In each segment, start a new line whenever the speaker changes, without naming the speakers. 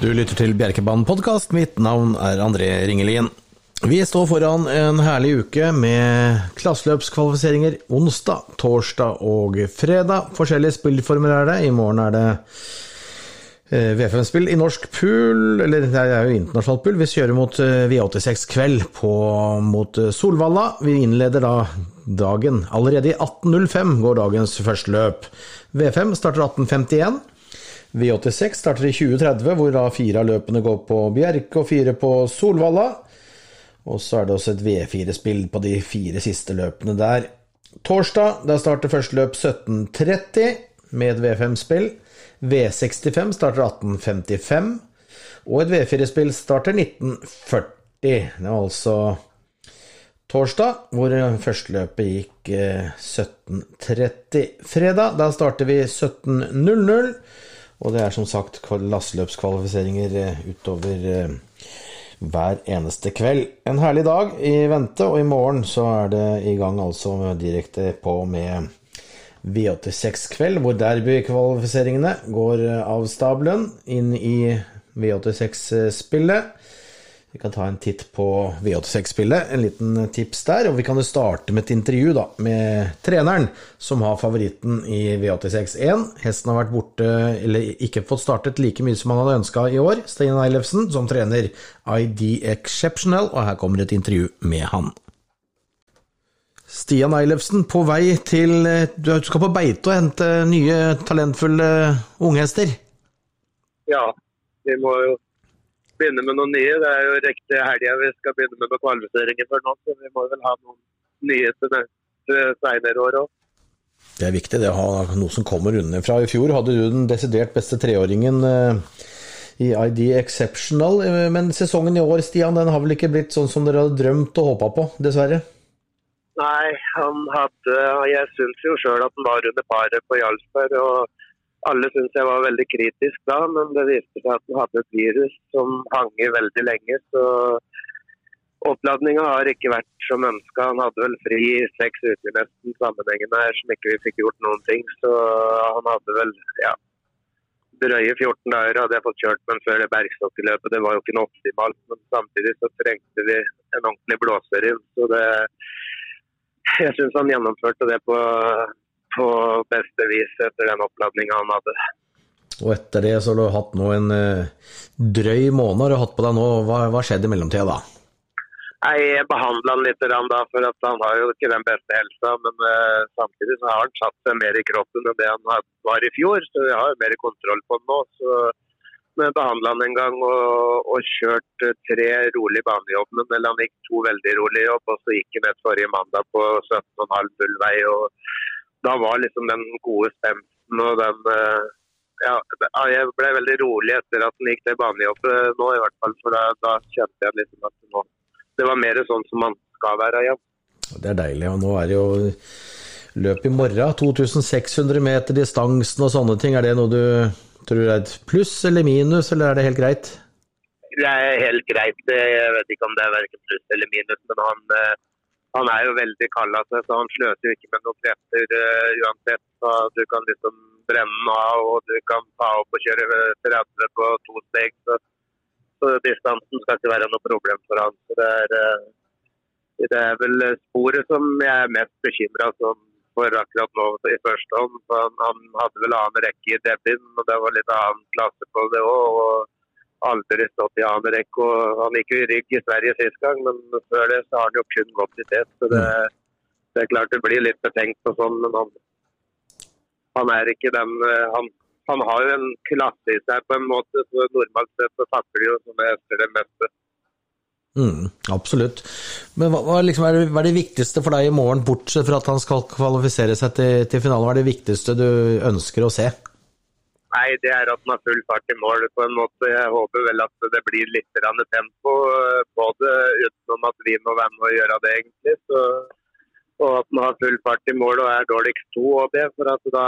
Du lytter til Bjerkebanen podkast. Mitt navn er André Ringelien. Vi står foran en herlig uke med klasseløpskvalifiseringer onsdag, torsdag og fredag. Forskjellige spillformer er det. I morgen er det eh, V5-spill i norsk pool, eller det er jo internasjonalt pool. Vi kjører mot eh, V86 kveld på, mot eh, Solvalla. Vi innleder da dagen. Allerede i 18.05 går dagens første løp. V5 starter 18.51. V86 starter i 2030, hvor da fire av løpene går på Bjerke og fire på Solvalla. Og så er det også et V4-spill på de fire siste løpene der. Torsdag der starter første løp 17.30 med et V5-spill. V65 starter 18.55, og et V4-spill starter 19.40. Det er altså torsdag, hvor førsteløpet gikk 17.30. Fredag, da starter vi 17.00. Og det er som sagt lasseløpskvalifiseringer eh, utover eh, hver eneste kveld. En herlig dag i vente, og i morgen så er det i gang altså direkte på med V86-kveld, hvor derbykvalifiseringene går eh, av stabelen inn i V86-spillet. Vi kan ta en titt på V86-spillet, en liten tips der. Og vi kan jo starte med et intervju da, med treneren som har favoritten i V86-1. Hesten har vært borte, eller ikke fått startet like mye som han hadde ønska i år. Stein Eilefsen som trener ID Exceptional, og her kommer et intervju med han. Stian Eilefsen, på vei til Du skal på beite og hente nye, talentfulle unghester?
Ja, vi må jo begynne med noen nye. Det er jo riktig helga vi skal begynne med kvalifiseringer for nå, så vi må vel ha noen nye til senere år òg.
Det er viktig det å ha noe som kommer unnafra. I fjor hadde du den desidert beste treåringen eh, i ID Exceptional, eh, men sesongen i år, Stian, den har vel ikke blitt sånn som dere hadde drømt og håpa på, dessverre?
Nei, han hadde Jeg syns jo sjøl at han var under paret på Jarlsberg. og alle syntes jeg var veldig kritisk da, men det viste seg at den hadde et virus som hang i veldig lenge. Så oppladninga har ikke vært som ønska. Han hadde vel fri seks uker nesten sammenhengende her som ikke vi fikk gjort noen ting. Så han hadde vel ja, drøye 14 dager hadde jeg fått kjørt men før det bergstokkeløpet. Det var jo ikke noe optimalt, men samtidig så trengte vi en ordentlig blåser inn. Så det Jeg syns han gjennomførte det på på beste vis etter den oppladninga han hadde.
Og etter det så har du hatt nå en uh, drøy måned har du hatt på deg nå. Hva, har skjedde i mellomtida da?
Jeg behandla han litt da, for at han har jo ikke den beste helsa. Men uh, samtidig så har han satt seg mer i kroppen enn det han var i fjor. Så vi har jo mer kontroll på han nå. så behandla han en gang og, og kjørt tre rolige banejobber. Eller han gikk to veldig rolige jobb, og så gikk han et forrige mandag på 17,5 bullvei og da var liksom den gode stemten og den eh, ja, jeg ble veldig rolig etter at den gikk til banejobbet nå, i hvert fall. For da, da kjente jeg liksom at nå, det var mer sånn som man skal være igjen.
Det er deilig. Og nå er det jo løp i morgen. 2600 meter distansen og sånne ting. Er det noe du tror er et pluss eller minus, eller er det helt greit?
Det er helt greit. Jeg vet ikke om det er verken pluss eller minus, men han eh, han er jo veldig kald av seg, så han sløser jo ikke med noen krefter uh, uansett. Så du kan liksom brenne av, og du kan ta opp og kjøre 30 på to steg. Så, så distansen skal ikke være noe problem for han. Så det er, uh, det er vel sporet som jeg er mest bekymra for akkurat nå i første hånd. Han, han, hadde vel annen rekke i debuten, og det var litt annen klasse på det òg aldri stått i annen rekke. og Han gikk jo i rygg i Sverige sist gang, men før det så har han jo kun gått i tet. så det, det, er klart det blir litt betenkt på sånn, men han, han er ikke den han, han, har jo en klasse i seg på en måte, så normalt sett så takler jo som etter det meste.
Mm, absolutt. Men hva, hva, liksom er, det, hva, er det, viktigste for deg i morgen, bortsett fra at han skal kvalifisere seg til, til finalen? Hva er det viktigste du ønsker å se?
Nei, det er at man har full fart i mål på en måte. Jeg håper vel at det blir litt tempo eh, på det, utenom at vi må være med og gjøre det, egentlig. Så, og at man har full fart i mål og er dårligst to OB. For at da,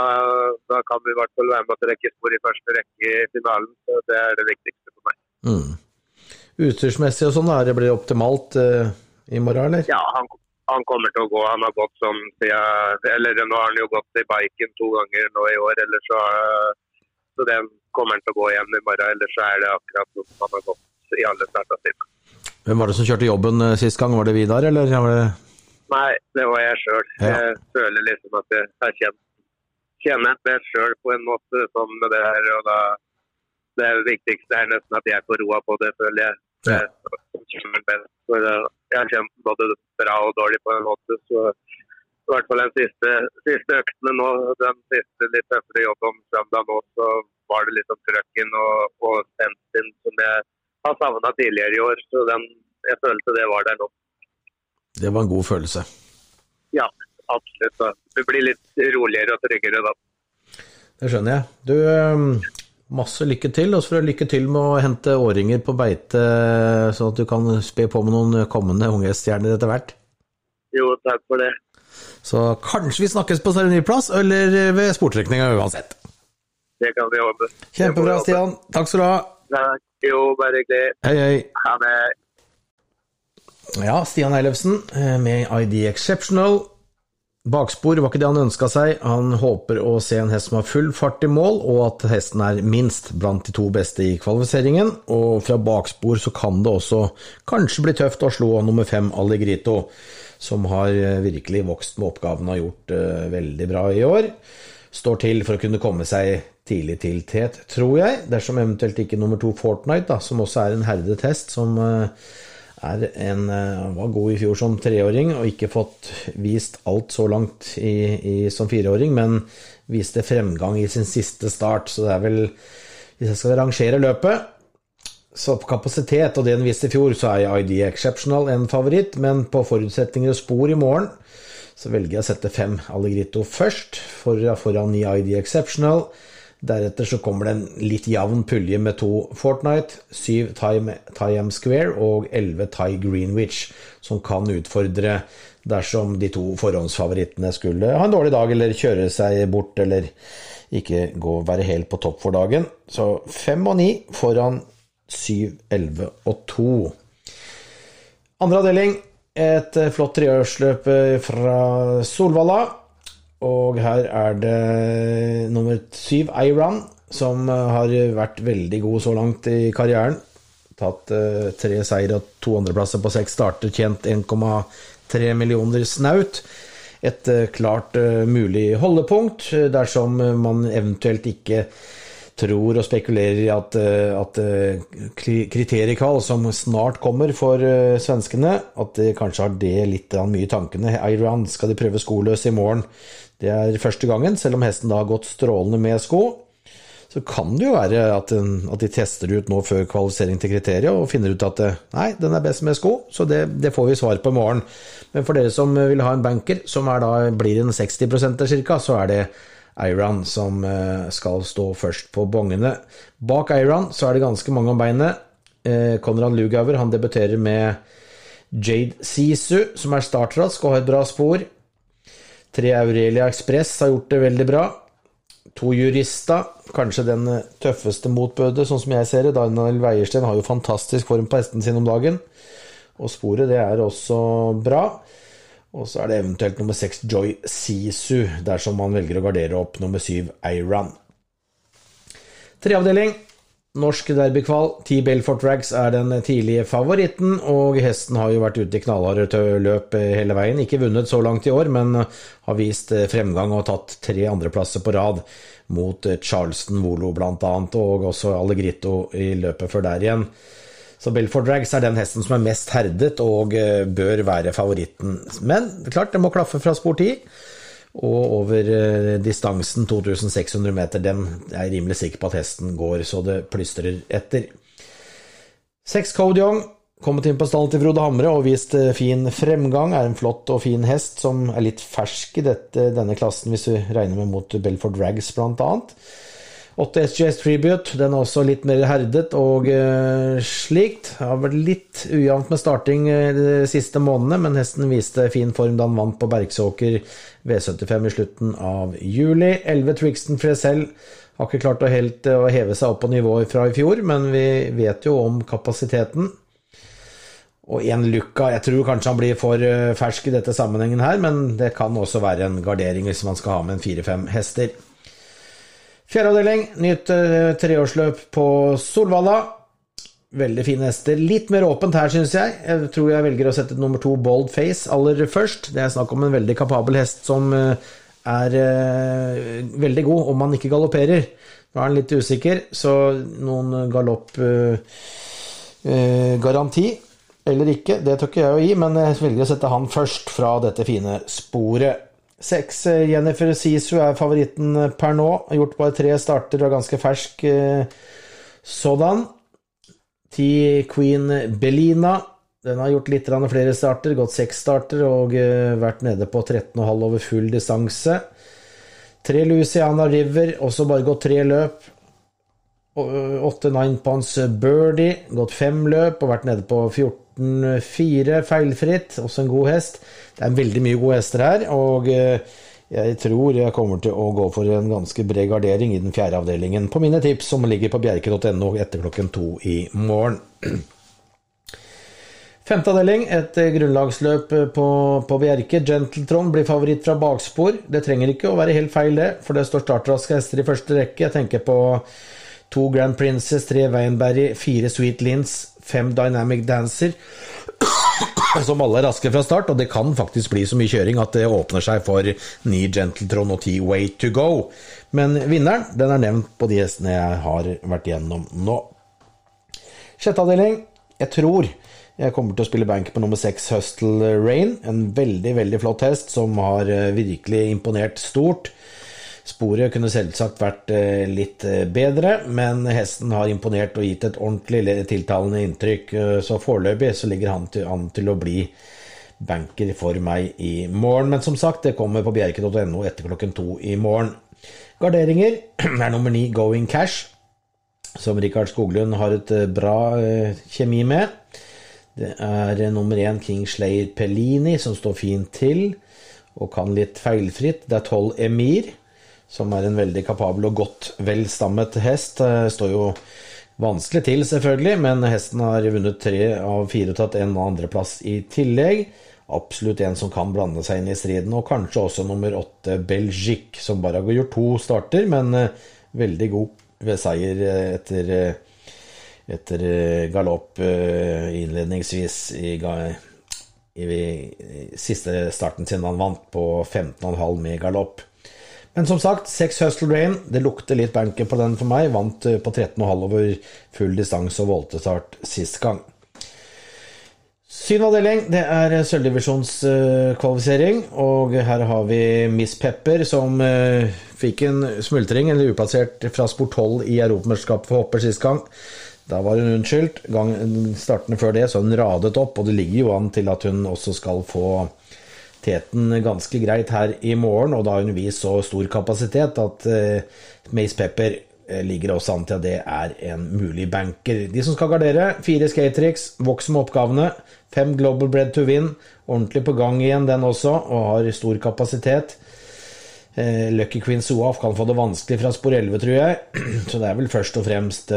da, kan vi i hvert fall være med å trekke spor i første rekke i finalen. Så det er det viktigste for meg.
Mm. Utstyrsmessig og sånn, er det blir optimalt uh, i morgen, eller?
Ja, han, han, kommer til å gå. Han har gått som Eller nå har han jo gått i biken to ganger nå i år. Eller så uh, Så den kommer han til å gå igjen i morgen. Ellers så er det akkurat som han har gått i alle starta sine.
Hvem var det som kjørte jobben eh, sist gang? Var det Vidar, eller det
Nei, det var jeg sjøl.
Ja.
Jeg føler liksom at jeg har kjent kjenner meg sjøl på en måte sånn med det her. og da Det viktigste er nesten at jeg får roa på det, føler jeg. Eh, jeg har kjent både bra og dårlig på en måte. så i hvert fall den siste, siste øktene nå, den siste litt tøffere jobben søndag nå, så var det litt om trøkken og, og stemmen som jeg har savna tidligere i år. Så den, jeg følte det var der nå.
Det var en god følelse.
Ja, absolutt. Da. Du blir litt roligere og tryggere da.
Det skjønner jeg. Du, eh, masse lykke til. Og så lykke til med å hente årringer på beite, sånn at du kan spe på med noen kommende ungestjerner etter hvert.
Jo, takk for det.
Så kanskje vi snakkes på seremoniplass, eller ved sportrekninga uansett.
Det kan vi håpe.
Kjempebra, Stian. Takk skal du ha.
Takk. Jo, bare hyggelig.
Hei, hei.
Ha det.
Ja, Stian Eilefsen eh, med ID Exceptional. Bakspor var ikke det han ønska seg. Han håper å se en hest som har full fart i mål, og at hesten er minst blant de to beste i kvalifiseringen. Og fra bakspor så kan det også kanskje bli tøft å slå nummer fem Alligrito, som har eh, virkelig vokst med oppgaven og har gjort veldig bra i år. Står til for å kunne komme seg tidlig til tet, tror jeg, dersom eventuelt ikke nummer to Fortnite, da, som også er en herdet hest, som eh, er en, eh, var god i fjor som treåring og ikke fått vist alt så langt i, i, som fireåring, men viste fremgang i sin siste start. Så det er vel Hvis jeg skal rangere løpet, så på kapasitet og det den viste i fjor, så er ID Exceptional en favoritt, men på forutsetninger og spor i morgen så velger jeg å sette fem Alligrito først, for, foran ni ID Exceptional. Deretter så kommer det en litt jevn pulje med to Fortnite, syv Time Square og elleve Thai Greenwich, som kan utfordre dersom de to forhåndsfavorittene skulle ha en dårlig dag eller kjøre seg bort eller ikke gå være helt på topp for dagen. Så fem og ni foran syv, elleve og 2. Andre avdeling, et flott treårsløp fra Solvalla. Og her er det nummer syv, Iran, som har vært veldig god så langt i karrieren. Tatt tre seier og to andreplasser på seks starter, tjent 1,3 millioner snaut. Et klart mulig holdepunkt dersom man eventuelt ikke tror og spekulerer i at, at kriteriekall som snart kommer for svenskene, at de kanskje har det litt mye i tankene. Iran skal de prøve skoløs i morgen. Det er første gangen, selv om hesten da har gått strålende med sko. Så kan det jo være at, at de tester ut nå før kvalifisering til kriteriet og finner ut at nei, den er best med sko, så det, det får vi svar på i morgen. Men for dere som vil ha en banker, som da, blir en 60% ca., så er det Iran som skal stå først på bongene. Bak Iron så er det ganske mange om beinet. Konrad Lugauer han debuterer med Jade Sisu, som er startrask og har et bra spor. Tre Aurelia Express har gjort det veldig bra. To Jurista, kanskje den tøffeste motbødet, sånn som jeg ser det. Daniel Weiersten har jo fantastisk form på hesten sin om dagen. Og sporet, det er også bra. Og så er det eventuelt nummer seks Joy Sisu, dersom man velger å gardere opp nummer syv Iran. Treavdeling. Norsk derbykval. T Belfort Rags er den tidlige favoritten, og hesten har jo vært ute i knallharde løp hele veien. Ikke vunnet så langt i år, men har vist fremgang og tatt tre andreplasser på rad mot Charleston Volo bl.a., og også Allegritto i løpet før der igjen. Så Belford Drags er den hesten som er mest herdet og bør være favoritten. Men klart, det må klaffe fra spor 10. Og over distansen 2600 meter, den er jeg rimelig sikker på at hesten går så det plystrer etter. Seks Code Young, kommet inn på stallen til Frode Hamre og vist fin fremgang. Er en flott og fin hest som er litt fersk i dette, denne klassen, hvis du regner med mot Belford Drags blant annet. 8 SGS Tribute, den er også litt mer herdet og uh, slikt. Det har vært litt ujevnt med starting de siste månedene, men hesten viste fin form da han vant på Bergsåker V75 i slutten av juli. 11 Trixton Fresell har ikke klart å helt å heve seg opp på nivået fra i fjor, men vi vet jo om kapasiteten. Og en Luca jeg tror kanskje han blir for fersk i dette sammenhengen her, men det kan også være en gardering hvis man skal ha med en fire-fem hester. Fjerde avdeling, nytt eh, treårsløp på Solvalla. Veldig fine hester. Litt mer åpent her, syns jeg. Jeg tror jeg velger å sette nummer to Bold Face aller først. Det er snakk om en veldig kapabel hest som eh, er eh, veldig god om han ikke galopperer. Nå er han litt usikker, så noen galoppgaranti eller ikke, det tør ikke jeg å gi, men jeg velger å sette han først fra dette fine sporet. Seks Jennifer Sisu er favoritten per nå. Har gjort bare tre starter og er ganske fersk sådan. Ti Queen Belina. Den har gjort litt flere starter, gått seks starter og eh, vært nede på 13,5 over full distanse. Tre Louisiana River, også bare gått tre løp. Åtte Nine Pounds Birdie, gått fem løp og vært nede på 14,4 feilfritt. Også en god hest. Det er veldig mye gode hester her, og eh, jeg tror jeg kommer til å gå for en ganske bred gardering i den fjerde avdelingen på mine tips, som ligger på bjerke.no etter klokken to i morgen. Femte avdeling, et grunnlagsløp på, på Bjerke. Gentletron blir favoritt fra bakspor. Det trenger ikke å være helt feil, det, for det står startraske hester i første rekke. Jeg tenker på to Grand Princess, tre Weinberry, fire Sweet Lins, fem Dynamic Dancer som alle er raske fra start, og det kan faktisk bli så mye kjøring at det åpner seg for ni Gentletron og ti Way to go. Men vinneren den er nevnt på de hestene jeg har vært gjennom nå. Sjette avdeling. Jeg tror jeg kommer til å spille bank på nummer seks Hustle Rain. En veldig, veldig flott hest som har eh, virkelig imponert stort. Sporet kunne selvsagt vært eh, litt eh, bedre, men hesten har imponert og gitt et ordentlig tiltalende inntrykk, eh, så foreløpig så ligger han til, an til å bli banker for meg i morgen. Men som sagt, det kommer på bjerke.no etter klokken to i morgen. Garderinger er nummer ni Going Cash, som Rikard Skoglund har et bra kjemi med. Det er nummer én King Slayer Pellini, som står fint til og kan litt feilfritt. Det er tolv Emir som er en veldig kapabel og godt velstammet hest. Står jo vanskelig til, selvfølgelig, men hesten har vunnet tre av fire og tatt en andreplass i tillegg. Absolutt en som kan blande seg inn i striden, og kanskje også nummer åtte Belgique, som bare har gjort to starter, men eh, veldig god ved seier eh, etter, eh, etter galopp innledningsvis i, i, i, siste starten sin. Han vant på 15,5 med galopp. Men som sagt, seks Hustle Rain. Det lukter litt banken på den for meg. Vant eh, på 13,5 over full distanse og voltestart sist gang. Syvende avdeling, det er sølvdivisjonskvalifisering. Og her har vi Miss Pepper, som eh, fikk en smultring, eller uplassert, fra sport 12 i Europamesterskapet for hopper sist gang. Da var hun unnskyldt. startende før det så hun radet opp, og det ligger jo an til at hun også skal få teten ganske greit her i morgen, og da har hun vist så stor kapasitet at uh, Mace Pepper uh, ligger også an til at det er en mulig banker. De som skal gardere, fire skatetriks, vokser med oppgavene, fem Global Bread to win, ordentlig på gang igjen den også, og har stor kapasitet. Uh, Lucky Queen Soaf kan få det vanskelig fra spor 11, tror jeg, så det er vel først og fremst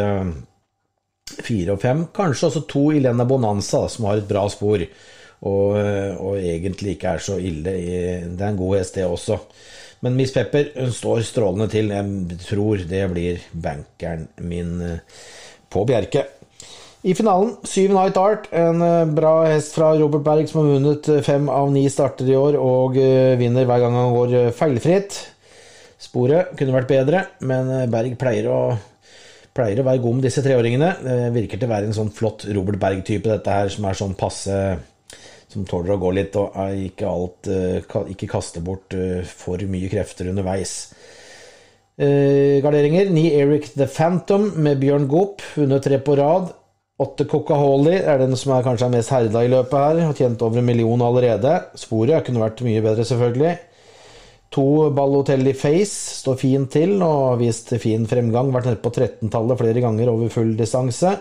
fire og fem. Kanskje også to Ilena Bonanza, som har et bra spor og, og, egentlig ikke er så ille. Det er en god hest, det også. Men Miss Pepper hun står strålende til. Jeg tror det blir bankeren min eh, på Bjerke. I finalen Syv Night Art, en eh, bra hest fra Robert Berg som har vunnet eh, fem av ni starter i år og vinner hver gang han går feilfritt. Sporet kunne vært bedre, men Berg pleier å, pleier å være god med disse treåringene. Det virker til å være en sånn flott Robert Berg-type, dette her, som er sånn passe som tåler å gå litt, og ikke, alt, eh, ikke kaste bort eh, for mye krefter underveis. Eh, garderinger. Ni Eric the Phantom med Bjørn Goop, vunnet tre på rad. Åtte Coca-Holly er den som er kanskje er mest herda i løpet her, har tjent over en million allerede. Sporet kunne vært mye bedre, selvfølgelig. To Ballotelli Face står fint til og har vist fin fremgang. Vært nede på 13-tallet flere ganger over full distanse.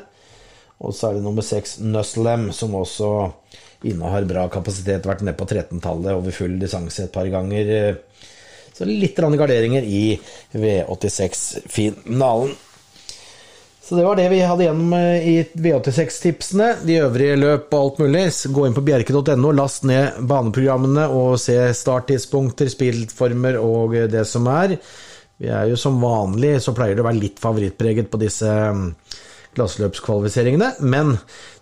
Og så er det nummer seks Nuslem, som også innehar bra kapasitet. Vært nede på 13-tallet over full distanse et par ganger. Så litt garderinger i V86-finalen. Så det var det vi hadde gjennom eh, i V86-tipsene. De øvrige løp og alt mulig. Gå inn på bjerke.no, last ned baneprogrammene og se starttidspunkter, spillformer og det som er. Vi er jo som vanlig, så pleier det å være litt favorittpreget på disse glassløpskvalifiseringene, men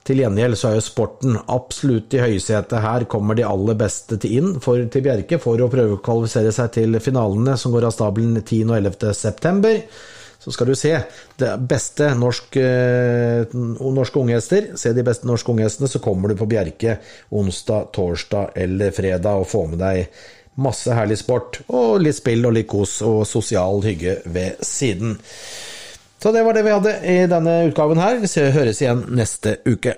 til gjengjeld så er jo sporten absolutt i høysetet. Her kommer de aller beste til inn for, til Bjerke for å prøve å kvalifisere seg til finalene som går av stabelen 10. og 11. september. Så skal du se det beste norsk, eh, norske unghester. Se de beste norske unghestene, så kommer du på Bjerke onsdag, torsdag eller fredag og får med deg masse herlig sport og litt spill og litt kos og sosial hygge ved siden. Så det var det vi hadde i denne utgaven her. Vi høres igjen neste uke.